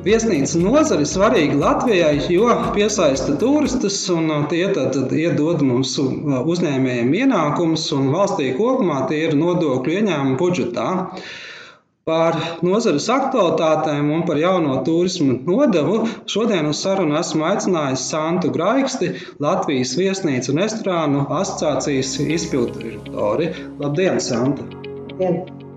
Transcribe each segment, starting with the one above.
Viesnīcas nozare ir svarīga Latvijai, jo piesaista turistus un tie tad, iedod mums uzņēmējiem ienākumus un valstī kopumā tie ir nodokļu ieņēmumi budžetā. Par nozares aktualitātēm un par jauno turismu nodevu šodien uz sarunu esmu aicinājis Santu Graiksti, Latvijas viesnīcu un restorānu asociācijas izpilddirektori. Labdien, Santa! Labdien!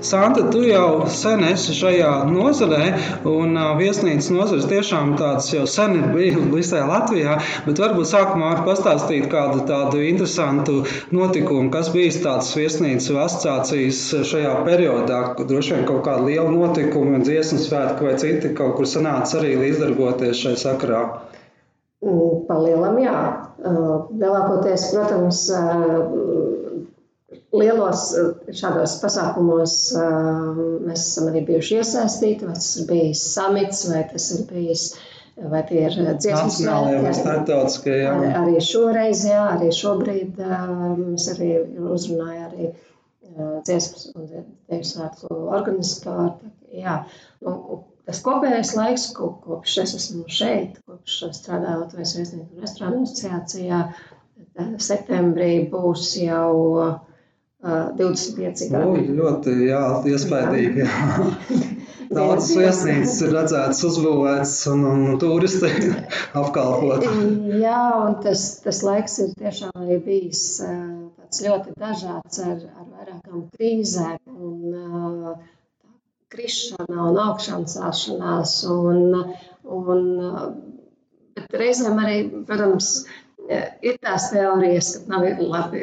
Santa, tu jau sen esi šajā nozarē, un viesnīcas nozares tiešām tādas jau sen ir bijusi visā Latvijā. Bet varbūt sākumā var pastāstīt kādu tādu interesantu notikumu, kas bijis tāds viesnīcas asociācijas šajā periodā, droši vien kaut kāda liela notikuma, dziesmu svētku vai citi kaut kur sanāca arī līdzdarboties šai sakarā. Mm, Palielam, jā. Lielākoties, protams, lielos eh, šādos pasākumos eh, mēs esam arī bijuši iesaistīti, vai tas ir bijis samits, vai tas ir bijis, vai tie ir dziesmas svētki. Vai starptautiskie, jā. Arī, arī šoreiz, jā, arī šobrīd eh, mēs arī uzrunāja arī dziesmas un dziesmu svētku organizatori. Jā, nu, tas kopējais laiks, kopš es esmu šeit, kopš strādājot Vēstnieku un restorānu asociācijā, septembrī būs jau 25 gadi. Nu, ļoti jā, iespaidīgi. Jā. Daudz viesnīcas ir redzētas, uzbūvētas un, un turisti apkalpot. Jā, un tas, tas laiks ir tiešām arī bijis tāds ļoti dažāds ar, ar vairākām krīzēm un krišana un augšana cēšanās. Un, un, bet reizēm arī, protams, ir tās teorijas, ka nav labi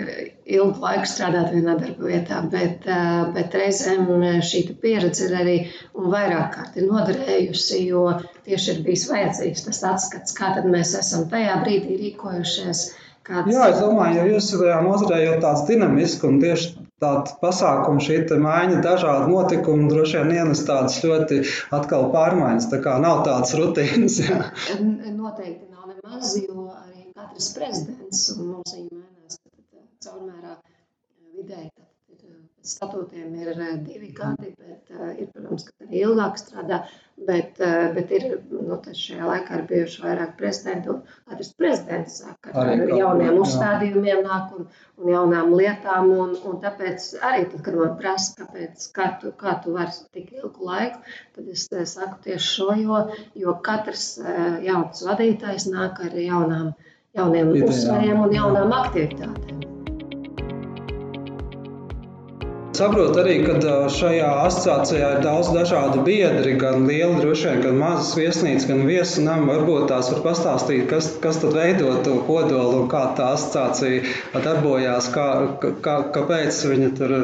ilgu laiku strādāt vienā darba vietā, bet, bet reizēm šī pieredze ir arī un vairāk kārt ir noderējusi, jo tieši ir bijis vajadzīgs tas atskats, kā tad mēs esam tajā brīdī rīkojušies. Kāds... Jā, es domāju, ja jūs tajā nozarē jau tāds dinamisks un tieši tāda pasākuma, šī maiņa, dažādi notikumi droši vien ienes tādas ļoti atkal pārmaiņas. Tā kā nav tādas rutīnas. Jā. Noteikti nav nemaz, jo katrs prezidents, un mums viņi mainās caurmērā vidēji. Pēc statūtiem ir divi gadi, bet ir, protams, ka arī ilgāk strādā, bet, bet ir, nu, šajā laikā ir bijuši vairāk prezidenti, un katrs prezidents saka, ar jauniem uzstādījumiem nāk un, un jaunām lietām, un, un tāpēc arī, tad, kad man prasa, kāpēc, kā tu, kā tu vari tik ilgu laiku, tad es saku tieši šo, jo, jo katrs jauns vadītājs nāk ar jaunām lietām jauniem uzsvariem un jaunām aktivitātēm. Saprotu arī, ka šajā asociācijā ir daudz dažādu biedri, gan lieli, droši vien, gan mazas viesnīcas, gan viesu namu. Varbūt tās var pastāstīt, kas, kas tad veido to kodolu un kā tā asociācija darbojās, kā, kā, kāpēc viņi tur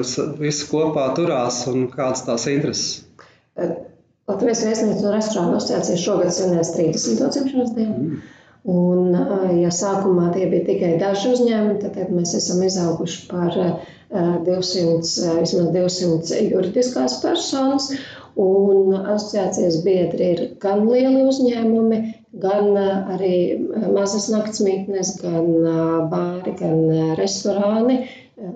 visi kopā turās un kādas tās intereses. Latvijas viesnīcu un restorānu asociācija šogad svinēs 30. dzimšanas dienu. Mm. Un, ja sākumā tie bija tikai daži uzņēmumi, tad, tad mēs esam izauguši par 200, vismaz 200 juridiskās personas. Un asociācijas biedri ir gan lieli uzņēmumi, gan arī mazas naktsmītnes, gan bāri, gan restorāni,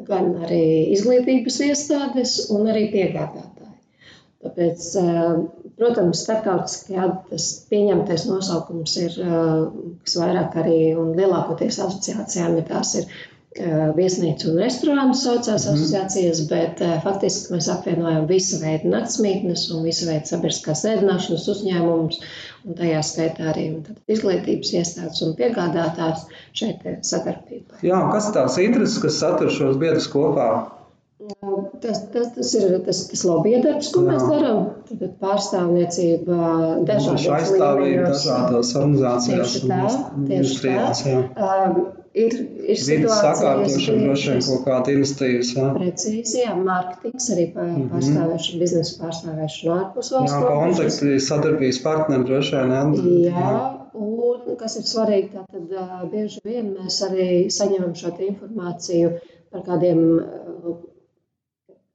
gan arī izglītības iestādes un arī piegādātāji. Tāpēc, protams, starptautiskajā tas pieņemtais nosaukums ir, kas vairāk arī un lielākoties asociācijām ir tās ir viesnīcu un restorānu saucās mm. asociācijas, bet faktiski mēs apvienojam visu veidu naktsmītnes un visu veidu sabiedriskās ēdināšanas uzņēmumus, un tajā skaitā arī izglītības iestādes un piegādātājs šeit ir sadarbība. Jā, kas tās intereses, kas satur šos biedrus kopā? Tas, tas, tas ir tas, tas lobby darbs, ko Jā. mēs darām. Tad pārstāvniecība dažādos līmeņos. Dažādās organizācijās. Tieši tā, tieši tā. Um, ir, ir situācijas, sakārtošana, droši vien kaut kāda investīvas. Jā. Precīzi, jā, mārketings, arī mhm. pārstāvēšana, mm -hmm. biznesa pārstāvēšana ārpus valsts. Jā, kontakti, sadarbības partneri droši vien. Jā, jā. Un, kas ir svarīgi, tātad uh, bieži vien mēs arī saņemam šo informāciju par kādiem uh,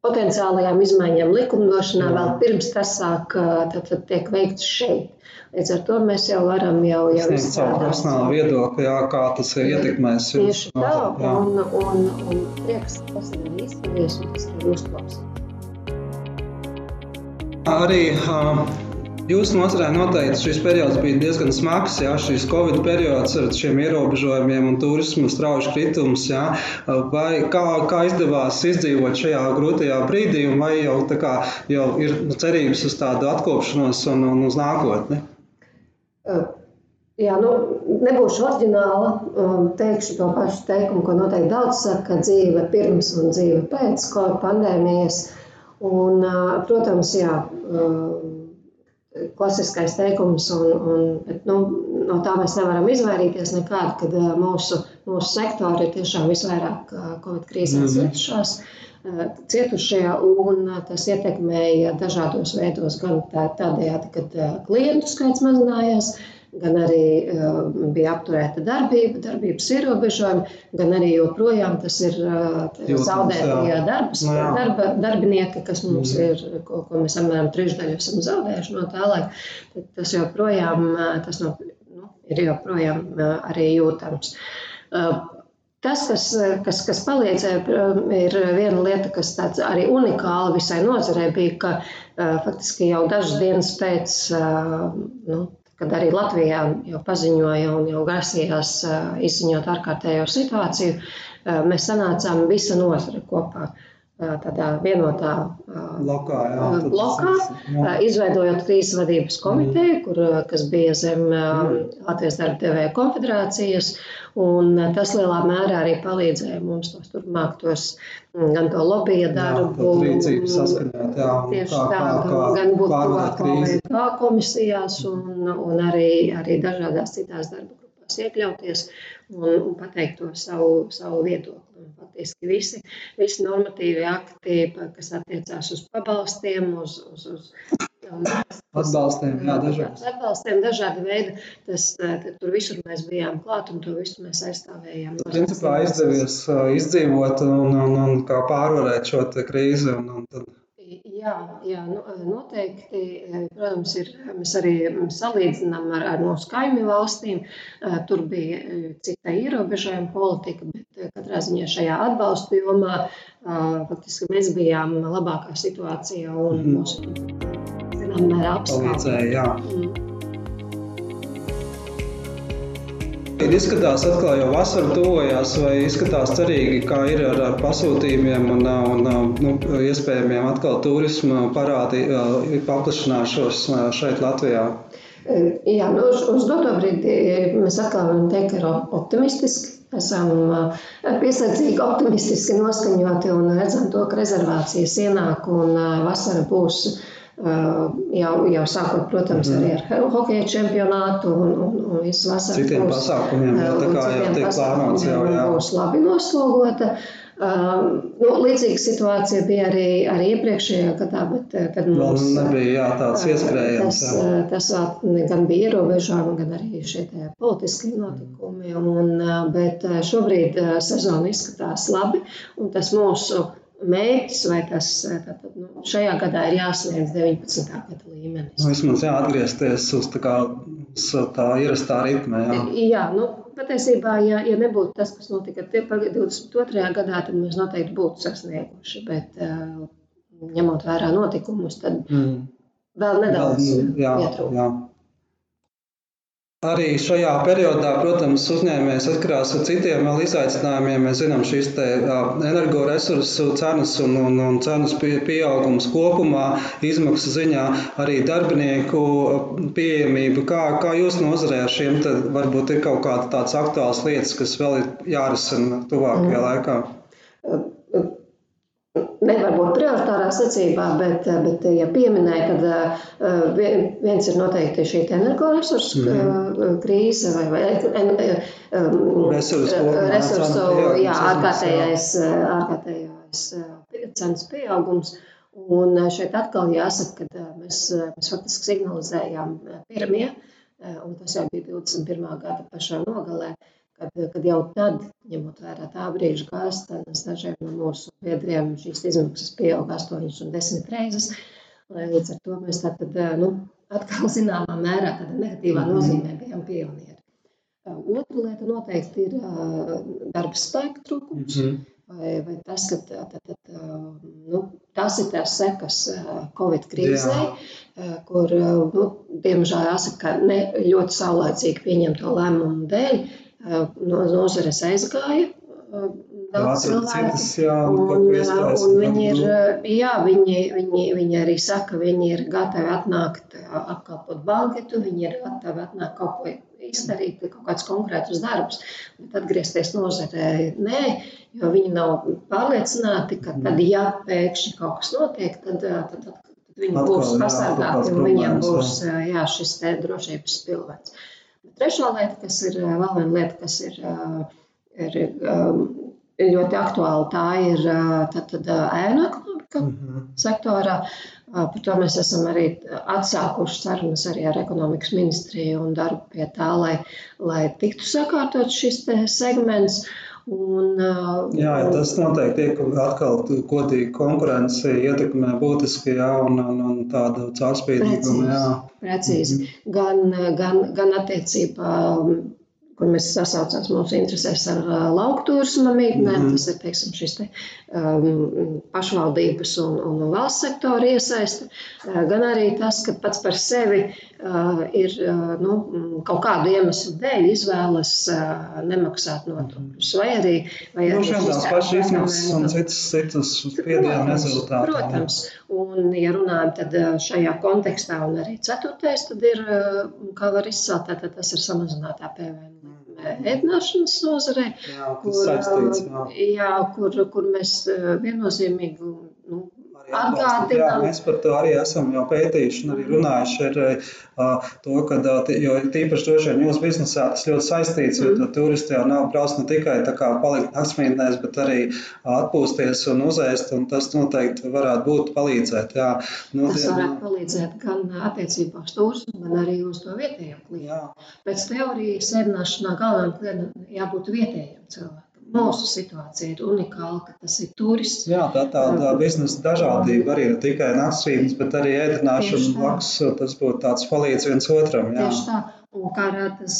potenciālajām izmaiņām likumdošanā vēl pirms tas sāk, tad, tad tiek veikts šeit. Līdz ar to mēs jau varam jau, jau izstrādāt savu personālu viedokli, jā, kā tas ir ietekmējis. Tieši tā, un, un, un prieks, tas ir izdevies un tas ir uzklausīt. Arī uh, Jūsu nozarē noteikti šis periods bija diezgan smags. Jā, šis Covid periods ar šiem ierobežojumiem un turismu strauji kritums. Jā. Vai kā, kā izdevās izdzīvot šajā grūtajā brīdī, vai jau, kā, jau ir cerības uz tādu atkopšanos un, un uz nākotni? Jā, nu, nebūšu oriģināla. Teikšu to pašu teikumu, ko noteikti daudz saka, ka dzīve pirms un dzīve pēc Covid pandēmijas. Un, protams, jā klasiskais teikums, un, un, bet, nu, no tā mēs nevaram izvairīties nekādi, kad mūsu, mūsu sektori ir tiešām visvairāk Covid krīzē mhm. cietušās. Cietušie, un tas ietekmēja dažādos veidos, gan tādējādi, kad klientu skaits mazinājās, gan arī uh, bija apturēta darbība, darbības ierobežojumi, gan arī joprojām tas ir uh, zaudētie darbs, no, nu darba, darbinieki, kas mums mm. ir, ko, ko mēs apmēram trešdaļu esam zaudējuši no tā laika. Tas joprojām tas no, nu, ir joprojām arī jūtams. Tas, kas, kas, kas palīdzēja, ir viena lieta, kas arī unikāla visai nozarei, bija, ka faktiski jau dažas dienas pēc nu, kad arī Latvijā jau paziņoja un jau grasījās izziņot ārkārtējo situāciju, mēs sanācām visa nozare kopā. Tādā vienotā lokā, jā, lokā jā. izveidojot krīzes vadības komiteju, kur, kas bija zem Latvijas darba devēja konfederācijas, Un tas lielā mērā arī palīdzēja mums tos turpmāk tos gan to lobija darbu, rīcību saskanēt, jā, tieši kā, tā, kā, gan būt tuvāk komisijās un, un arī, arī dažādās citās darba grupās iekļauties un, un pateikt to savu, savu viedokli. Un faktiski visi, visi normatīvi akti, kas attiecās uz pabalstiem, uz, uz, uz Atbalstiem, jā, dažādi. Atbalstiem dažādi veidi. Tas, tur visur mēs bijām klāt un to visu mēs aizstāvējām. Principā izdevies izdzīvot un, un, un kā pārvarēt šo krīzi. Un, un tad... Jā, jā, nu, noteikti. Protams, ir, mēs arī salīdzinām ar, ar mūsu kaimiņu valstīm. Tur bija cita ierobežojuma politika, bet katrā ziņā šajā atbalstu jomā faktiski mēs bijām labākā situācijā un -hmm. mūsu zināmā mērā apskaužēja. Izskatās, atkal jau vasara tuvojās, vai izskatās cerīgi, kā ir ar, ar pasūtījumiem un, un nu, iespējamiem atkal turisma parādi paplašināšos šeit Latvijā? Jā, nu, uz, doto brīdi mēs atkal varam teikt, ka ir optimistiski. Esam piesardzīgi optimistiski noskaņoti un redzam to, ka rezervācijas ienāk un vasara būs jau, jau sākot, protams, mm arī ar hokeja čempionātu un, un, un visu vasaru. Citiem būs, pasākumiem, jā, tā kā jau tiek plānots jau, jā. Būs labi noslogota. Uh, nu, līdzīga situācija bija arī, arī iepriekšējā gadā, bet kad mums Vēl nebija jā, tāds ieskrējums. Tas, jā. tas gan bija ierobežojumi, gan arī šie politiskie notikumi. Un, bet šobrīd sezona izskatās labi, un tas mūsu mērķis, vai tas tātad, nu, šajā gadā ir jāsniedz 19. gada līmenis. Nu, vismaz jāatgriezties uz tā, kā, uz tā ierastā ritma. Jā, jā nu, patiesībā, ja, ja nebūtu tas, kas notika 22. gadā, tad mēs noteikti būtu sasnieguši. Bet, ņemot vērā notikumus, tad mm. vēl nedaudz. Jā. Arī šajā periodā, protams, uzņēmējs atkarās ar citiem izaicinājumiem. Mēs zinām, šīs energoresursu cenas un, un, un cenas pieaugums kopumā, izmaksu ziņā, arī darbinieku pieejamība. Kā, kā jūs nozarē ar šiem, varbūt ir kaut kādas tādas aktuālas lietas, kas vēl ir jārisina tuvākajā mm. laikā? Nevar būt prioritārā secībā, bet, bet ja pieminēja, ka viens ir noteikti šī energoresursu mm. krīze vai, vai resursu, resursu jā, ārkārtējais, ārkārtējais cenas pieaugums. Un šeit atkal jāsaka, ka mēs, mēs faktiski signalizējām pirmie, un tas jau bija 21. gada pašā nogalē, kad, kad jau tad, ņemot vērā tā brīža gāzes dažiem no mūsu biedriem šīs izmaksas pieauga 8 un 10 reizes. Līdz ar to mēs tātad, nu, atkal zināmā mērā tādā negatīvā mhm. nozīmē bijām pionieri. Otra lieta noteikti ir darba spēka trūkums. Mm -hmm. Vai, vai tas, ka tā, tā, tā, nu, tas ir tās sekas Covid krīzē, Jā. kur, nu, diemžēl, jāsaka, ne ļoti saulēcīgi pieņemto lēmumu dēļ no nozares aizgāja. Daudz cilvēku. Un, un viņi ir, jā, viņi, viņi, viņi arī saka, viņi ir gatavi atnākt, apkalpot banketu, viņi ir gatavi atnākt kaut ko izdarīt, kaut kādus konkrētus darbus, bet atgriezties nozarē nē, jo viņi nav pārliecināti, ka tad, ja pēkšņi kaut kas notiek, tad, tad, tad, tad viņi būs pasargāti un viņiem būs jā, šis te drošības pilvens. Trešā lieta, kas ir vēl viena lieta, kas ir, ir ļoti aktuāla, tā ir tad, tad, ēnu ekonomika mm -hmm. sektorā. Par to mēs esam arī atsākuši sarunas arī ar ekonomikas ministriju un darbu pie tā, lai, lai tiktu sakārtot šis segments. Un, jā, tas noteikti tiek atkal godīgi konkurence ietekmē būtiski, jā, un, un, un tādu caurspīdīgumu, jā. Precīzi. Mm -hmm. Gan, gan, gan attiecībā kur mēs sasaucām mūsu interesēs ar lauku turisma mītnēm. Mm -hmm. Tas ir teiksim, šis te, um, pašvaldības un, un valsts sektora iesaiste, uh, gan arī tas, ka pats par sevi uh, ir uh, nu, kaut kādu iemeslu dēļ izvēlas uh, nemaksāt nodokļus. Vai arī, vai arī nu, tās pašas izmaksas un citas, citas spiedienu rezultāti. Protams. Un, ja runājam tad šajā kontekstā, un arī ceturtais, tad ir, kā var izcelt, tad tas ir samazinātā PVN ēdināšanas nozarē, jā, kur. Jā, kur, kur mēs viennozīmīgi nu, atgādinām. Mēs par to arī esam jau pētījuši un arī runājuši ar uh, to, ka, jo tīpaši droši vien jūsu biznesā tas ļoti saistīts, jo mm. turisti jau nav brauc ne tikai tā kā palikt naktsmītnēs, bet arī atpūsties un uzēst, un tas noteikti varētu būt palīdzēt. Jā. Nu, tas varētu palīdzēt gan attiecībā uz turismu, gan arī uz to vietējo klientu. Pēc teorijas sēdināšanā galvenam jābūt vietējiem cilvēkiem mūsu situācija ir unikāla, ka tas ir turists. Jā, tā tāda biznesa dažādība arī ne tikai naktsvītnes, bet arī ēdināšana blakus. Tas būtu tāds palīdz viens otram. Jā. Tieši tā. Un kā tas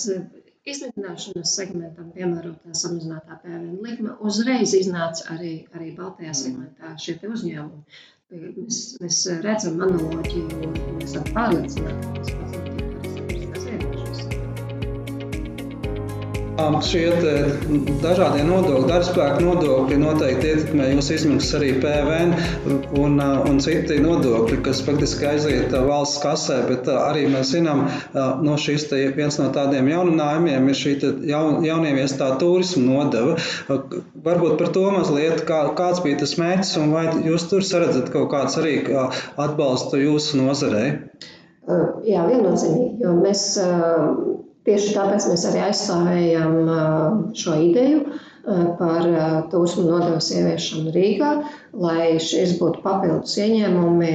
izmitināšanas segmentam piemērotā samazinātā PVN likme uzreiz iznāca arī, arī Baltijā segmentā šie uzņēmumi. Mēs, mēs redzam analoģiju un mēs esam pārliecināti, ka tas pats Šie dažādie nodokļi, darbspēka nodokļi noteikti ietekmē jūsu izmaksas arī PVN un, un citi nodokļi, kas faktiski aiziet valsts kasē. Bet arī mēs zinām, no šīs viens no tādiem jauninājumiem ir šī jaun, jaunieviestā turisma nodeva. Varbūt par to mazliet, kā, kāds bija tas mērķis un vai jūs tur saredzat kaut kāds arī atbalstu jūsu nozarei? Jā, viennozīmīgi, jo mēs Tieši tāpēc mēs arī aizstāvējam šo ideju par turismu nodevas ieviešanu Rīgā, lai šis būtu papildus ieņēmumi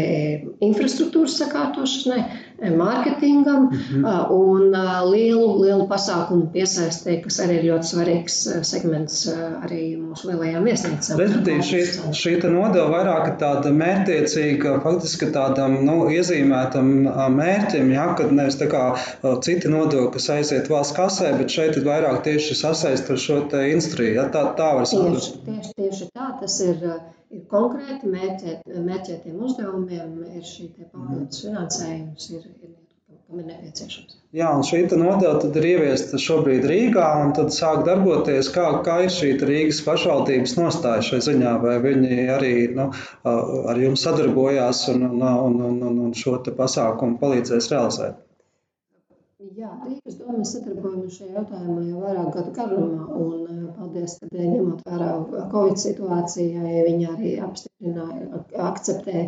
infrastruktūras sakārtošanai, mārketingam -hmm. un lielu, lielu pasākumu piesaistē, kas arī ir ļoti svarīgs segments arī mūsu lielajām viesnīcām. Respektīvi, šī, šī nodeva vairāk tāda mērķiecīga, faktiski tādam nu, iezīmētam mērķim, ja, kad nevis tā kā citi nodokļi, kas aiziet valsts kasē, bet šeit ir vairāk tieši sasaist ar šo te industriju. Ja, tā, tā var saprast. Tieši, tieši, tieši tā, tas ir ir konkrēti mērķēt, mērķētiem uzdevumiem, ir šī papildus finansējums, ir, ir, kam ir nepieciešams. Jā, un šī nodeva tad ir ieviesta šobrīd Rīgā, un tad sāk darboties, kā, kā ir šī Rīgas pašvaldības nostāja šai ziņā, vai viņi arī nu, ar jums sadarbojās un, un, un, un, un šo pasākumu palīdzēs realizēt. Jā, Rīgas doma sadarbojamies šajā jautājumā jau vairāk gadu garumā. Un, paldies, ka ņemot vērā Covid situācijai, viņi arī apstiprināja, akceptēja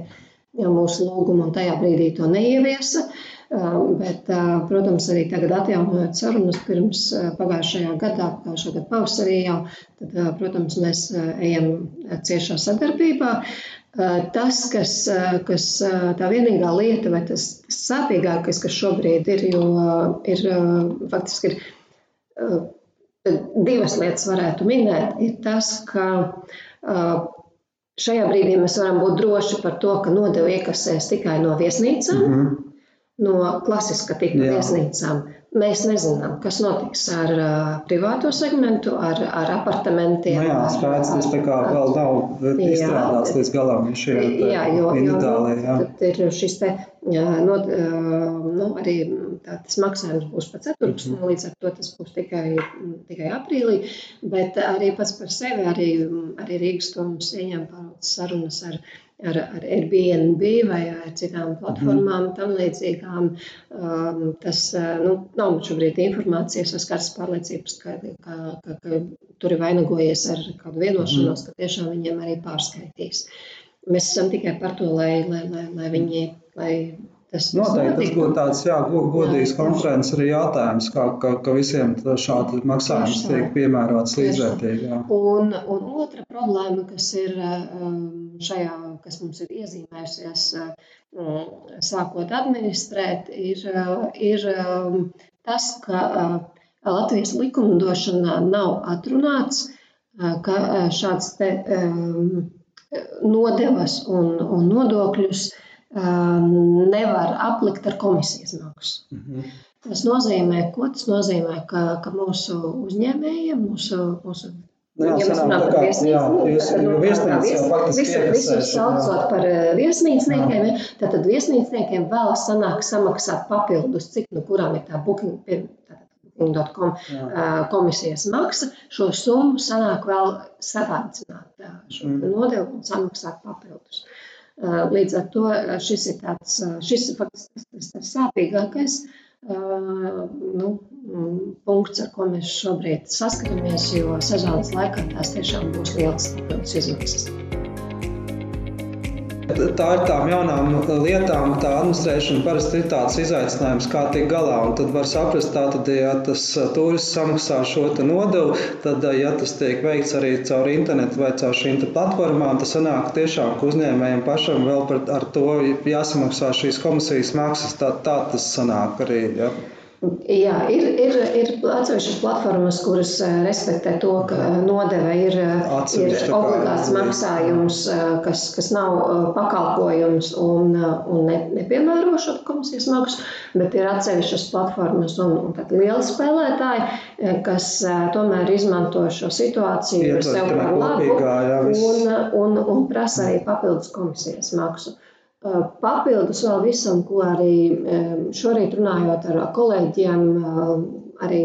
mūsu lūgumu un tajā brīdī to neieviesa. Bet, protams, arī tagad atjaunojot sarunas pirms pagājušajā gadā, pagājušā gada pavasarī jau, tad, protams, mēs ejam ciešā sadarbībā. Tas, kas, kas tā vienīgā lieta, vai tas sāpīgākais, kas šobrīd ir, jo ir faktiski ir, divas lietas varētu minēt, ir tas, ka šajā brīdī mēs varam būt droši par to, ka nodevu iekasēs tikai no viesnīcām, mm -hmm. no klasiska tipa viesnīcām. Mēs nezinām, kas notiks ar uh, privāto segmentu, ar, ar apartamentiem. Nu jā, spēks tas tā kā vēl nav izstrādāts līdz galam. Šie jā, jo, jo jā. tad ir šis te, no, nu, arī tā, tas maksājums būs pa ceturksni, mm -hmm. līdz ar to tas būs tikai, tikai aprīlī, bet arī pats par sevi, arī, arī Rīgas domas ieņem pāraudzes sarunas ar ar, ar Airbnb vai ar citām platformām, mm. tam līdzīgām. Um, tas uh, nu, nav šobrīd informācijas vai skaidrs pārliecības, ka, ka, ka, ka tur ir vainagojies ar kādu vienošanos, mm. ka tiešām viņiem arī pārskaitīs. Mēs esam tikai par to, lai, lai, lai, lai viņi. Lai Tas noteikti tas būtu tāds jā, godīgs konferences arī jautājums, kā, ka, ka visiem šādi maksājums tiek piemērots līdzvērtīgi. Un, un otra problēma, kas ir um, šajā, kas mums ir iezīmējusies um, sākot administrēt, ir, ir um, tas, ka uh, Latvijas likumdošanā nav atrunāts, uh, ka uh, šāds te nodevas un, un nodokļus nevar aplikt ar komisijas maksu. Mm -hmm. Tas nozīmē, ko tas nozīmē, ka, ka mūsu uzņēmējiem, mūsu, mūsu Nu, jā, ja mēs runājam par viesnīcām, visus saucot par viesnīcniekiem, ja, tad, tad viesnīcniekiem vēl sanāk samaksāt papildus, cik nu kurām ir tā booking, booking.com komisijas maksa, šo summu sanāk vēl savādzināt šo mm. nodevu un samaksāt papildus. Uh, Līdz ar to šis ir tāds, šis ir faktiski tas, tas sāpīgākais nu, punkts, ar ko mēs šobrīd saskaramies, jo sezonas laikā tās tiešām būs papildus izmaksas. Tā ir tām jaunām lietām, tā administrēšana parasti ir tāds izaicinājums, kā tikt galā. Un tad var saprast, ka, ja tas turists samaksā šo nodevu, tad, ja tas tiek veikts arī caur internetu vai caur šīm platformām, tas sanāk tiešām, ka uzņēmējiem pašam vēl par, ar to jāsamaksā šīs komisijas maksas. Tā, tā tas sanāk arī. Ja. Jā, ir, ir, ir atsevišķas platformas, kuras eh, respektē to, ka nodeve ir, eh, ir obligāts maksājums, eh, kas, kas nav pakalpojums un, un ne, nepiemēro šo komisijas maksu, bet ir atsevišķas platformas un, un lieli spēlētāji, kas tomēr izmanto šo situāciju sev par labu un, un, un prasa arī papildus komisijas maksu. Papildus vēl visam, ko arī šorīt runājot ar kolēģiem, arī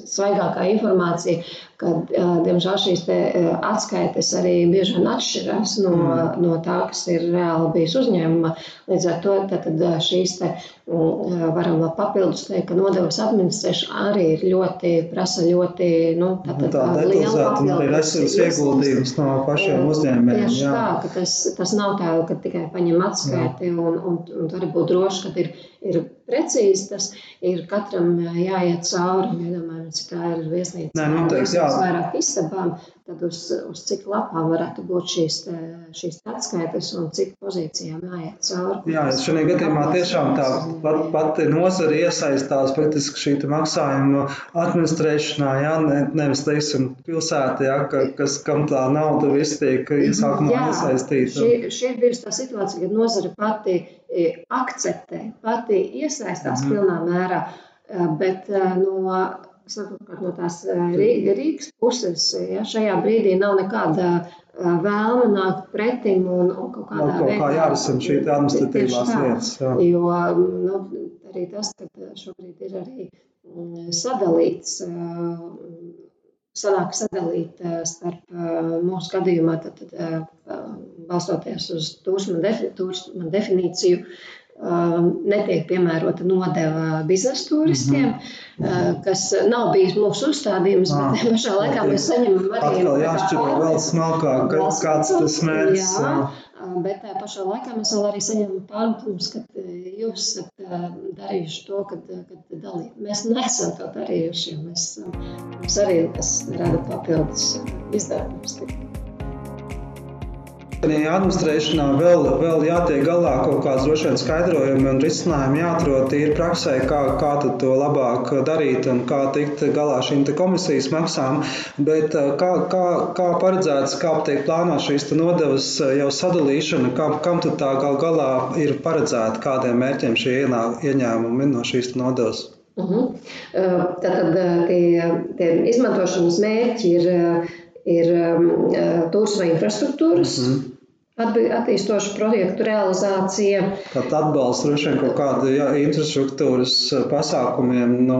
svaigākā informācija, ka, diemžēl, šīs atskaites arī bieži vien atšķirās no, mm. no tā, kas ir reāli bijis uzņēmuma. Līdz ar to tad, šīs te, varam papildus teikt, ka nodevas administrēšana arī ir ļoti, prasa ļoti, nu, tātad, nu, tā liela papildus. Arī resursu ieguldījums no pašiem uzņēmējiem. Tieši jā. tā, ka tas, tas nav tā, ka tikai paņem atskaiti un, un, un, un var būt droši, ka ir, ir precīzi, tas ir katram jāiet cauri. Iedomājamies, cik tā ir viesnīca. Nē, noteikti, jā. Vairāk istabām, tad uz, uz cik lapām varētu būt šīs, šīs atskaites un cik pozīcijām jāiet cauri. Jā, šajā gadījumā tiešām tā pat, pati nozara iesaistās praktiski šī maksājuma administrēšanā, jā, ne, nevis, teiksim, pilsētā, jā, ka, kas, kam tā nauda viss tiek iesākumā jā, iesaistīta. Šī, šī ir bijusi tā situācija, kad nozara pati e, akceptē, pati iesaistās mm -hmm. pilnā mērā, e, bet no savukārt no tās Rīgas puses ja, šajā brīdī nav nekāda vēlme nākt pretim un, un kaut kādā no, kaut kā jārisina šī administratīvās lietas. Jā. Jo nu, arī tas, ka šobrīd ir arī sadalīts, sanāk sadalīt starp mūsu gadījumā, tad, tad balstoties uz turisma definīciju, netiek piemērota nodeva biznesa turistiem, mm -hmm. kas nav bijis mūsu uzstādījums, ah, bet pašā laikā mēs saņemam arī. Atkal jāšķiro vēl smalkāk, kāds tas mērķis. Jā, bet tā pašā laikā mēs vēl arī saņemam pārmetumus, ka jūs esat darījuši to, kad, kad dalīt. Mēs neesam to darījuši, mēs, mums arī tas rada papildus izdevumus. Administrēšanā vēl, vēl jātiek galā kaut kāds droši vien skaidrojumi un risinājumi jāatrod tīri praksē, kā, kā to labāk darīt un kā tikt galā šīm komisijas maksām. Bet eh, kā, kā, kā paredzēts, kā tiek plānot šīs nodevas eh, jau sadalīšana, kam, kam tad tā gal galā ir paredzēta, kādiem mērķiem šie ieņēmumi no šīs nodevas? Uh -huh. Tātad tie, tie izmantošanas mērķi ir, ir turisma infrastruktūras. Uh mhm. Attīstošu projektu realizācija. Tātad atbalsts droši vien kaut kāda jā, infrastruktūras eh, pasākumiem. Nu,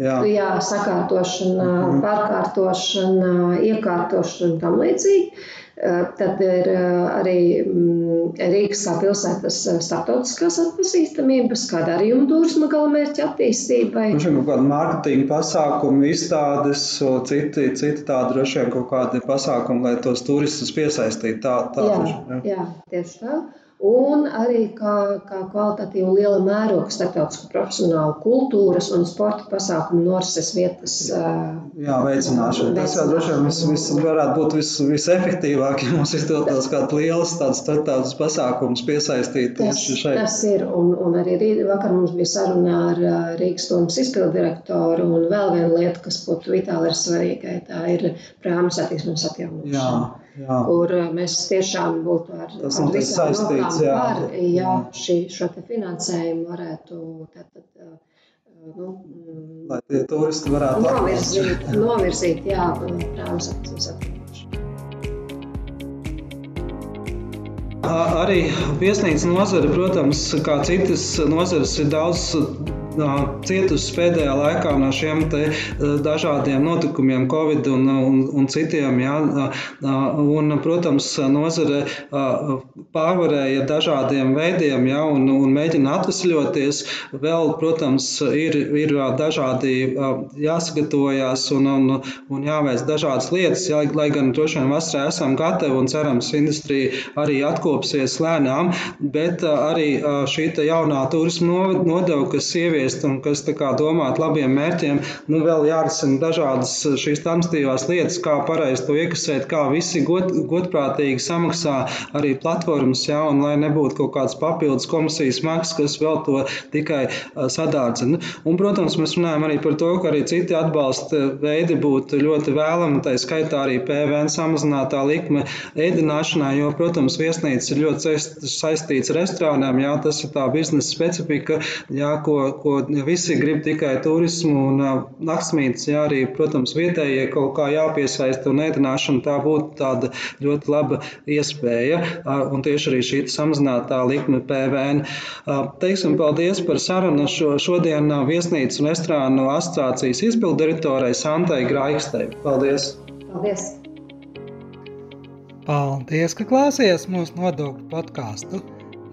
jā. jā, sakārtošana, mm -hmm. pārkārtošana, iekārtošana un tam līdzīgi. Eh, tad ir eh, arī mm, Rīgas pilsētas eh, starptautiskās atpazīstamības, kā darījuma turisma galamērķa attīstībai. Vien kaut kāda mārketinga pasākuma, izstādes, citi, citi tādi droši vien kaut kādi pasākumi, lai tos turistus piesaistītu. Tā, tā, jā, jā. jā, tieši tā un arī kā, kā kvalitatīvu liela mēroga starptautisku profesionālu kultūras un sporta pasākumu norises vietas. Jā, veicināšana. Tas jau droši vien vis, vis varētu būt vis, visefektīvāk, ja mums izdotos kāds liels tāds starptautisks pasākums piesaistīt tas, šeit. Tas ir, un, un arī rīt, vakar mums bija saruna ar Rīgas domas izpildirektoru, un vēl viena lieta, kas būtu vitāli ir svarīga, tā ir prāmu satiksmes atjaunošana. Jā. Kur eh, mēs tiešām būtu ar, Tas ar visām saistīts, jā. par, ja šī, šo te finansējumu varētu tātad, eh, nu, lai tie turisti varētu novirzīt, novirzīt jā, prāvas atzīšanas. Arī viesnīcas nozare, protams, kā citas nozares, ir daudz cietusi pēdējā laikā no šiem dažādiem notikumiem, Covid un, un, un citiem. Jā, un, protams, nozare pārvarēja dažādiem veidiem jā, un, un mēģina atvesļoties. Vēl, protams, ir, ir dažādi jāsagatavojās un, un, un jāveic dažādas lietas, jā, lai gan droši vien vasarā esam gatavi un cerams, industrija arī atkopsies lēnām, bet arī šī jaunā turisma nodeva, kas ievies ieviest un kas domāt labiem mērķiem, nu vēl jārisina dažādas šīs tamstīvās lietas, kā pareizi to iekasēt, kā visi god, godprātīgi samaksā arī platformas, jā, un lai nebūtu kaut kāds papildus komisijas maksas, kas vēl to tikai sadārdzina. Un, protams, mēs runājam arī par to, ka arī citi atbalsta veidi būtu ļoti vēlami, tā skaitā arī PVN samazinātā likme ēdināšanai, jo, protams, viesnīcas ir ļoti saistīts ar restorāniem, jā, tas ir tā biznesa specifika, jā, ko, ko ja visi grib tikai turismu un naktsmītnes, jā, arī, protams, vietējie kaut kā jāpiesaista un ēdināšana tā būtu tāda ļoti laba iespēja. Un tieši arī šī samazinātā likme PVN. Teiksim, paldies par sarunu šo, šodien viesnīcas un estrānu asociācijas izpildirektorai Santai Graikstei. Paldies! Paldies! Paldies, ka klausies mūsu nodokļu podkāstu!